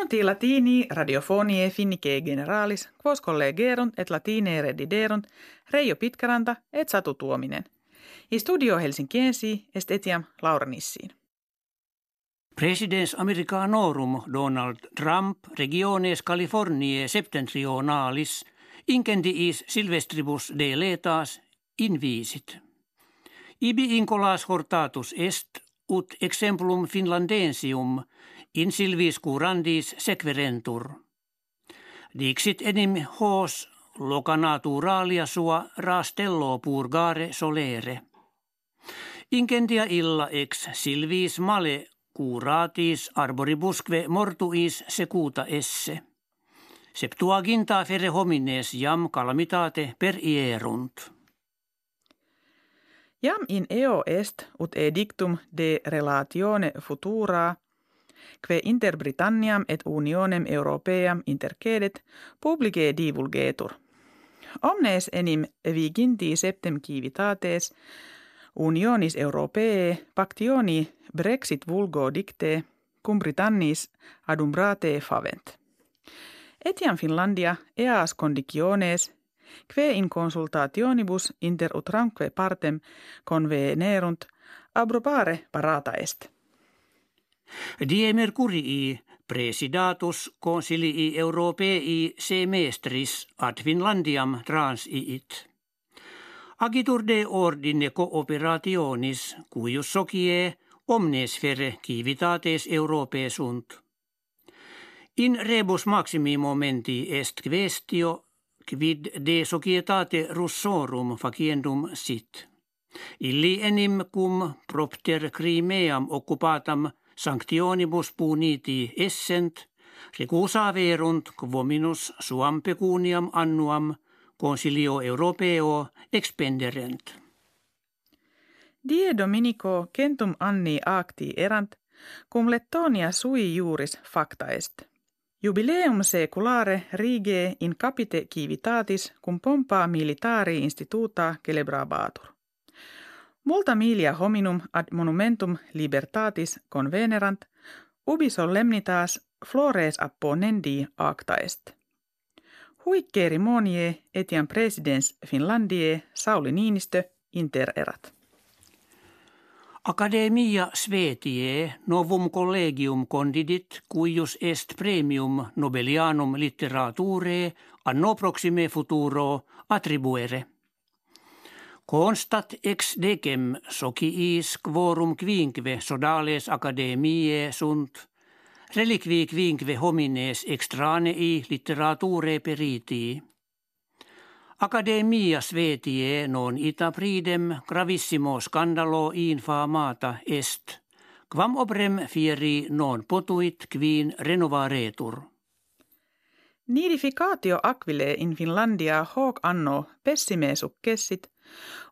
Pronti latini radiofonie finnike generalis, quos collegerunt et latine rediderunt, Reijo Pitkaranta et Satu Tuominen. I studio Helsinkiensi est etiam Laura Nissiin. Presidens Americanorum Donald Trump regiones Californiae septentrionalis incendiis silvestribus de letas invisit. Ibi incolas hortatus est ut exemplum finlandensium in silvis curandis sequerentur. Dixit enim hos loca naturalia sua rastello purgare solere. Incendia illa ex silvis male curatis arboribusque mortuis secuta esse. Septuaginta fere homines jam calamitate per ierunt. Jam in eo est ut edictum de relatione futura que inter Britanniam et unionem europeam intercedet publice divulgetur. Omnes enim viginti septem civitates unionis europee pactioni Brexit vulgo dicte cum Britannis adumbrate favent. Etiam Finlandia eas conditiones que in consultationibus inter utramque partem convenerunt abrobare parata est. Die Mercurii presidatus consilii europei semestris ad Finlandiam transiit. Agitur de ordine cooperationis cuius socie omnes fere civitates Europae sunt. In rebus maximi momenti est questio quid de societate russorum faciendum sit. Illi enim cum propter crimeam occupatam sanctionibus puniti essent, recusa verunt quominus suam pecuniam annuam consilio europeo expenderent. Die Dominico centum anni acti erant, cum Lettonia sui juris facta est. Jubileum seculare rige in capite civitatis cum pompa militari instituta celebrabatur. Multa milia hominum ad monumentum libertatis convenerant, ubi solemnitas flores apponendi acta est. Hui cerimonie etiam presidens Finlandie Sauli Niinistö intererat. Academia Svetie novum collegium condidit cuius est premium Nobelianum literature anno proxime futuro attribuere. Constat ex decem sociis quorum quinque sodales academiae sunt, reliqui quinque homines extranei literature peritii. Academia svetie non ita pridem gravissimo scandalo infamata est, quam obrem fieri non potuit quin renovaretur. Nidificatio aquile in Finlandia hoc anno pessime successit,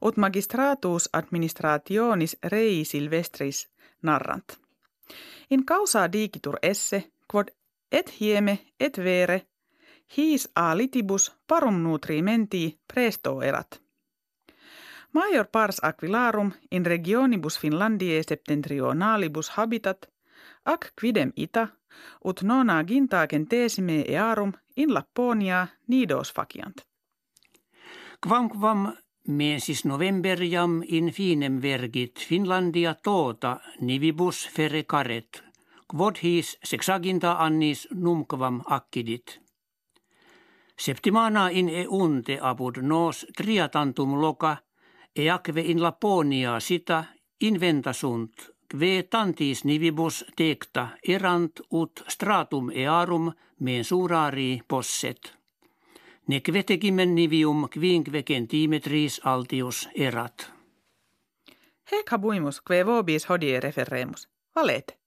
ut magistratus administrationis rei silvestris narrant. In causa digitur esse, quod et hieme et vere, his a litibus parum nutrimenti presto erat. Major pars aquilarum in regionibus Finlandiae septentrionalibus habitat, ac quidem ita, ut nona ginta centesime earum in Lapponia nidos faciant. Mensis novemberiam in finem vergit Finlandia tota nivibus fere caret, quod his sexaginta annis numquam accidit. Septimana in eunte apud nos triatantum loca, eacve in Laponia sitä inventasunt, kve tantis nivibus tecta erant ut stratum earum mensurari posset. Neque tegimen nivium quinque centimetris altius erat. Hec habuimus, kve vobis hodie referemus. Valete.